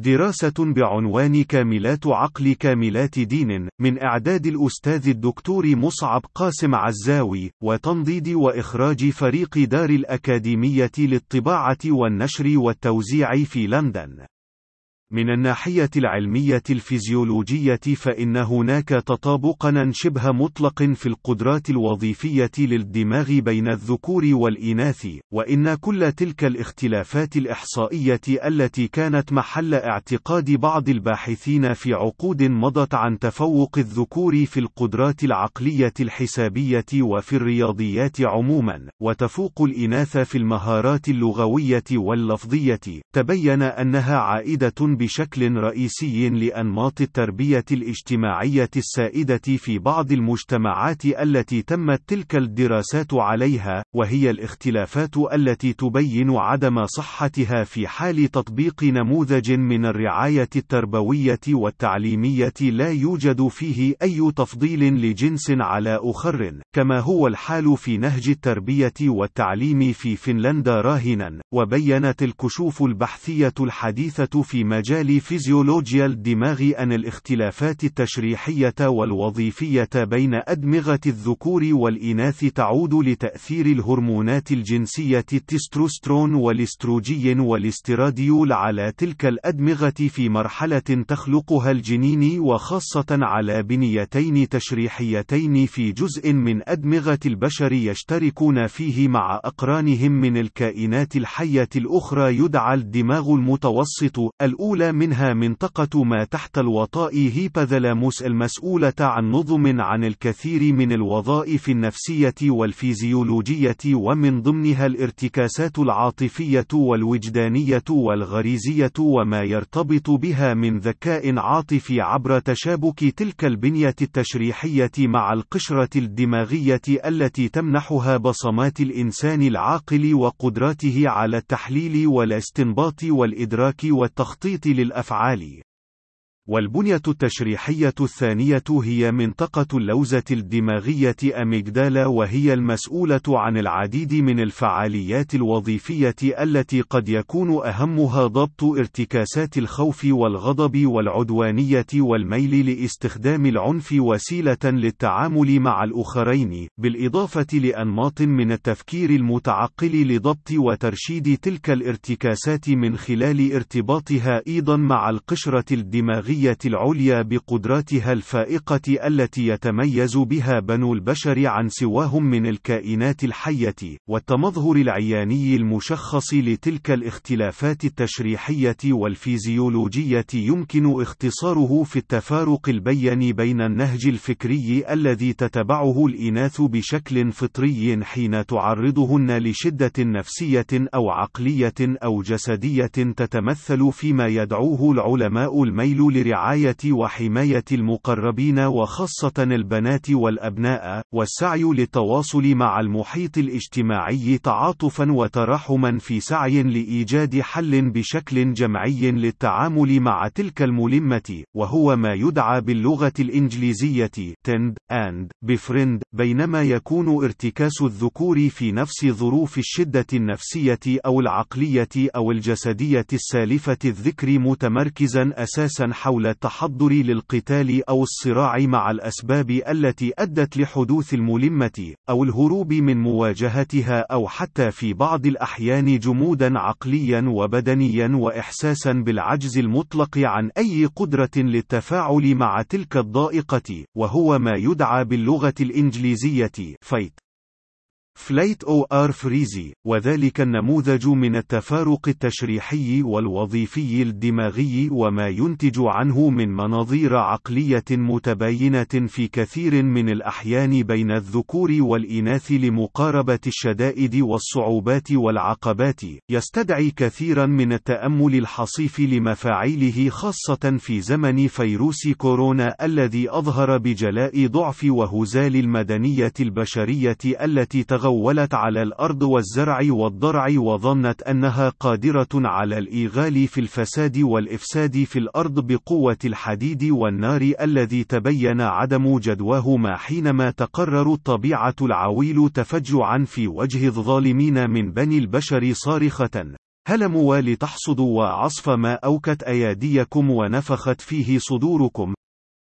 دراسة بعنوان كاملات عقل كاملات دين من إعداد الأستاذ الدكتور مصعب قاسم عزاوي وتنضيد وإخراج فريق دار الأكاديمية للطباعة والنشر والتوزيع في لندن. من الناحية العلمية الفيزيولوجية فإن هناك تطابقا شبه مطلق في القدرات الوظيفية للدماغ بين الذكور والإناث، وإن كل تلك الاختلافات الإحصائية التي كانت محل اعتقاد بعض الباحثين في عقود مضت عن تفوق الذكور في القدرات العقلية الحسابية وفي الرياضيات عموما، وتفوق الإناث في المهارات اللغوية واللفظية، تبين أنها عائدة بشكل رئيسي لأنماط التربية الاجتماعية السائدة في بعض المجتمعات التي تمت تلك الدراسات عليها، وهي الاختلافات التي تبين عدم صحتها في حال تطبيق نموذج من الرعاية التربوية والتعليمية لا يوجد فيه أي تفضيل لجنس على آخر، كما هو الحال في نهج التربية والتعليم في فنلندا راهنا، وبينت الكشوف البحثية الحديثة في مجال مجال فيزيولوجيا الدماغ أن الاختلافات التشريحية والوظيفية بين أدمغة الذكور والإناث تعود لتأثير الهرمونات الجنسية التستوستيرون والإستروجين والاستراديول على تلك الأدمغة في مرحلة تخلقها الجنين وخاصة على بنيتين تشريحيتين في جزء من أدمغة البشر يشتركون فيه مع أقرانهم من الكائنات الحية الأخرى يدعى الدماغ المتوسط الأولى الأولى منها منطقة ما تحت الوطاء هيباثالاموس المسؤولة عن نظم عن الكثير من الوظائف النفسية والفيزيولوجية ومن ضمنها الارتكاسات العاطفية والوجدانية والغريزية وما يرتبط بها من ذكاء عاطفي عبر تشابك تلك البنية التشريحية مع القشرة الدماغية التي تمنحها بصمات الإنسان العاقل وقدراته على التحليل والاستنباط والإدراك والتخطيط للأفعال. والبنية التشريحية الثانية هي منطقة اللوزة الدماغية أميجدالا وهي المسؤولة عن العديد من الفعاليات الوظيفية التي قد يكون أهمها ضبط ارتكاسات الخوف والغضب والعدوانية والميل لاستخدام العنف وسيلة للتعامل مع الآخرين، بالإضافة لأنماط من التفكير المتعقل لضبط وترشيد تلك الارتكاسات من خلال ارتباطها أيضا مع القشرة الدماغية. العقلية العليا بقدراتها الفائقة التي يتميز بها بنو البشر عن سواهم من الكائنات الحية، والتمظهر العياني المشخص لتلك الاختلافات التشريحية والفيزيولوجية يمكن اختصاره في التفارق البين بين النهج الفكري الذي تتبعه الإناث بشكل فطري حين تعرضهن لشدة نفسية أو عقلية أو جسدية تتمثل فيما يدعوه العلماء الميل لرعاية وحماية المقربين وخاصة البنات والأبناء، والسعي للتواصل مع المحيط الاجتماعي تعاطفا وتراحما في سعي لإيجاد حل بشكل جمعي للتعامل مع تلك الملمة، وهو ما يدعى باللغة الإنجليزية tend and befriend، بينما يكون ارتكاس الذكور في نفس ظروف الشدة النفسية أو العقلية أو الجسدية السالفة الذكر متمركزا أساسا حول حول التحضر للقتال أو الصراع مع الأسباب التي أدت لحدوث الملمة، أو الهروب من مواجهتها أو حتى في بعض الأحيان جمودا عقليا وبدنيا وإحساسا بالعجز المطلق عن أي قدرة للتفاعل مع تلك الضائقة، وهو ما يدعى باللغة الإنجليزية fight. flight or freeze، وذلك النموذج من التفارق التشريحي والوظيفي الدماغي وما ينتج عنه من مناظير عقلية متباينة في كثير من الأحيان بين الذكور والإناث لمقاربة الشدائد والصعوبات والعقبات، يستدعي كثيرا من التأمل الحصيف لمفاعيله خاصة في زمن فيروس كورونا الذي أظهر بجلاء ضعف وهزال المدنية البشرية التي تغيرت تغولت على الأرض والزرع والضرع وظنت أنها قادرة على الإيغال في الفساد والإفساد في الأرض بقوة الحديد والنار الذي تبين عدم جدواهما حينما تقرر الطبيعة العويل تفجعا في وجه الظالمين من بني البشر صارخة. هلموا لتحصدوا وعصف ما أوكت أياديكم ونفخت فيه صدوركم؟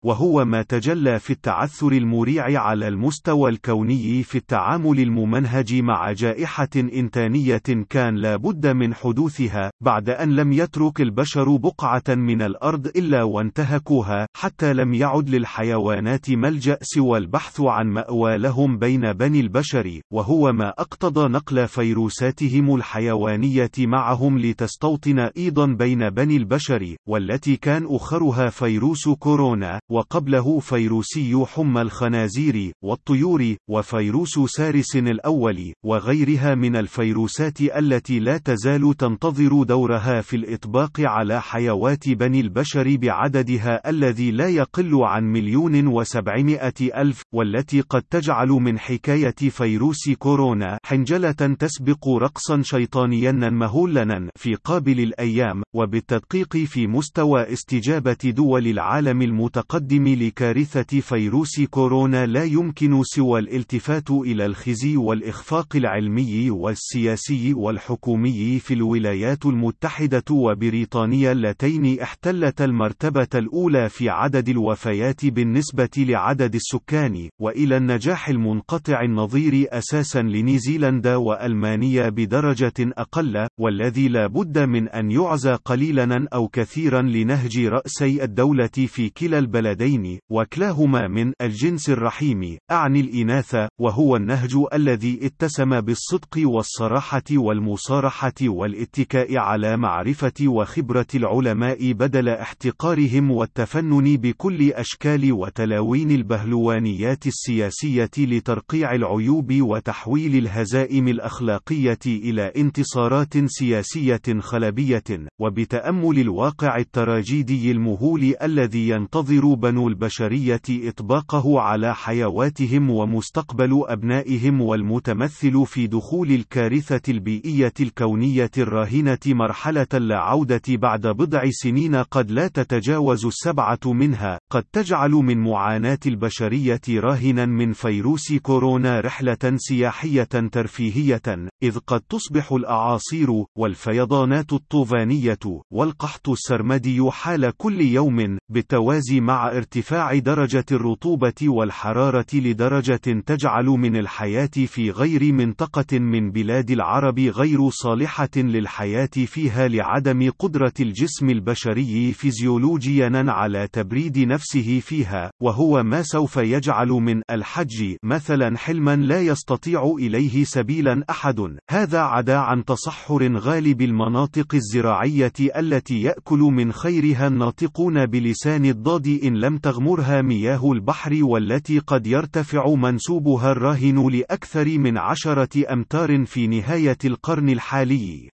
وهو ما تجلى في التعثر المريع على المستوى الكوني في التعامل الممنهج مع جائحة إنتانية كان لا بد من حدوثها بعد أن لم يترك البشر بقعة من الأرض إلا وانتهكوها حتى لم يعد للحيوانات ملجأ سوى البحث عن مأوى لهم بين بني البشر وهو ما أقتضى نقل فيروساتهم الحيوانية معهم لتستوطن أيضا بين بني البشر والتي كان أخرها فيروس كورونا وقبله فيروسي حمى الخنازير والطيور وفيروس سارس الأول وغيرها من الفيروسات التي لا تزال تنتظر دورها في الإطباق على حيوات بني البشر بعددها الذي لا يقل عن مليون وسبعمائة ألف والتي قد تجعل من حكاية فيروس كورونا حنجلة تسبق رقصا شيطانيا مهولا في قابل الأيام وبالتدقيق في مستوى استجابة دول العالم المتقدم. المقدم لكارثة فيروس كورونا لا يمكن سوى الالتفات إلى الخزي والإخفاق العلمي والسياسي والحكومي في الولايات المتحدة وبريطانيا اللتين احتلتا المرتبة الأولى في عدد الوفيات بالنسبة لعدد السكان، وإلى النجاح المنقطع النظير أساسا لنيوزيلندا وألمانيا بدرجة أقل، والذي لا بد من أن يعزى قليلا أو كثيرا لنهج رأسي الدولة في كلا البلدين الولدين وكلاهما من الجنس الرحيم أعني الإناث وهو النهج الذي اتسم بالصدق والصراحة والمصارحة والاتكاء على معرفة وخبرة العلماء بدل احتقارهم والتفنن بكل أشكال وتلاوين البهلوانيات السياسية لترقيع العيوب وتحويل الهزائم الأخلاقية إلى انتصارات سياسية خلبية وبتأمل الواقع التراجيدي المهول الذي ينتظر بنو البشرية إطباقه على حيواتهم ومستقبل أبنائهم والمتمثل في دخول الكارثة البيئية الكونية الراهنة مرحلة لا عودة بعد بضع سنين قد لا تتجاوز السبعة منها، قد تجعل من معاناة البشرية راهنا من فيروس كورونا رحلة سياحية ترفيهية، إذ قد تصبح الأعاصير، والفيضانات الطوفانية، والقحط السرمدي حال كل يوم، بالتوازي مع ارتفاع درجة الرطوبة والحرارة لدرجة تجعل من الحياة في غير منطقة من بلاد العرب غير صالحة للحياة فيها لعدم قدرة الجسم البشري فيزيولوجيا على تبريد نفسه فيها، وهو ما سوف يجعل من الحج مثلا حلما لا يستطيع إليه سبيلا أحد، هذا عدا عن تصحر غالب المناطق الزراعية التي يأكل من خيرها الناطقون بلسان الضاد إن لم تغمرها مياه البحر والتي قد يرتفع منسوبها الراهن لأكثر من عشرة أمتار في نهاية القرن الحالي.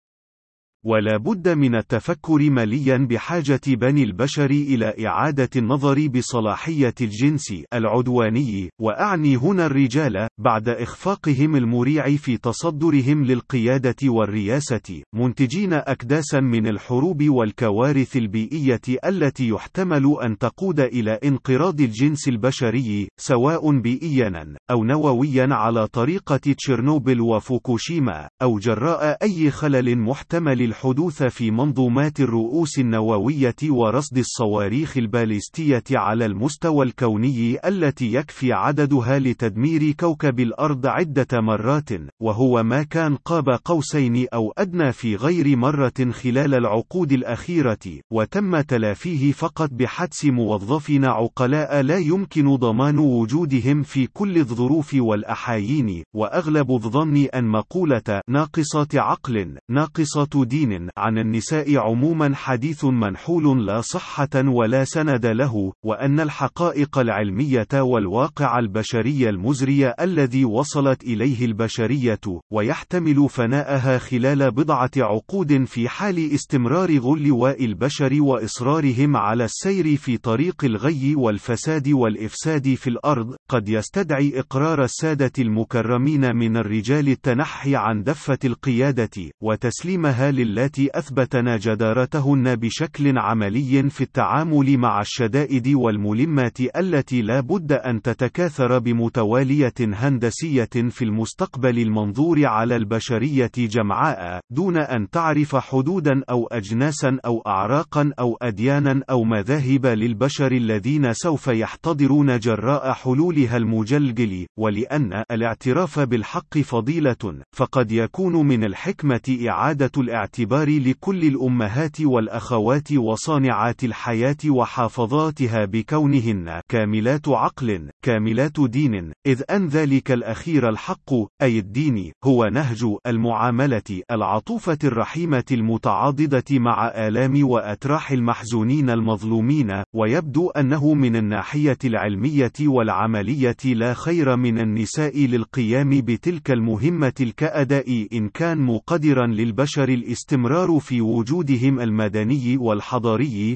ولا بد من التفكر مليا بحاجة بني البشر إلى إعادة النظر بصلاحية الجنس العدواني، وأعني هنا الرجال، بعد إخفاقهم المريع في تصدرهم للقيادة والرياسة، منتجين أكداسا من الحروب والكوارث البيئية التي يحتمل أن تقود إلى انقراض الجنس البشري، سواء بيئيا أو نوويا على طريقة تشيرنوبل وفوكوشيما، أو جراء أي خلل محتمل الحدوث في منظومات الرؤوس النووية ورصد الصواريخ الباليستية على المستوى الكوني التي يكفي عددها لتدمير كوكب الأرض عدة مرات، وهو ما كان قاب قوسين أو أدنى في غير مرة خلال العقود الأخيرة، وتم تلافيه فقط بحدس موظفين عقلاء لا يمكن ضمان وجودهم في كل الظروف والأحايين، وأغلب الظن أن مقولة ناقصات عقل، ناقصات دين دين عن النساء عموما حديث منحول لا صحة ولا سند له، وأن الحقائق العلمية والواقع البشري المزري الذي وصلت إليه البشرية، ويحتمل فناءها خلال بضعة عقود في حال استمرار غلواء البشر وإصرارهم على السير في طريق الغي والفساد والإفساد في الأرض، قد يستدعي إقرار السادة المكرمين من الرجال التنحي عن دفة القيادة، وتسليمها لل اللاتي أثبتن جدارتهن بشكل عملي في التعامل مع الشدائد والملمات التي لا بد أن تتكاثر بمتوالية هندسية في المستقبل المنظور على البشرية جمعاء، دون أن تعرف حدودا أو أجناسا أو أعراقا أو أديانا أو مذاهب للبشر الذين سوف يحتضرون جراء حلولها المجلجل، ولأن الاعتراف بالحق فضيلة، فقد يكون من الحكمة إعادة الاعتبار لكل الأمهات والأخوات وصانعات الحياة وحافظاتها بكونهن. كاملات عقل، كاملات دين، إذ أن ذلك الأخير الحق، أي الدين، هو نهج المعاملة العطوفة الرحيمة المتعاضدة مع آلام وأتراح المحزونين المظلومين، ويبدو أنه من الناحية العلمية والعملية لا خير من النساء للقيام بتلك المهمة الكأداء إن كان مقدرا للبشر الاستمرار في وجودهم المدني والحضاري.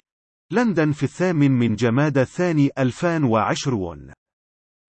لندن في الثامن من جماد الثاني 2020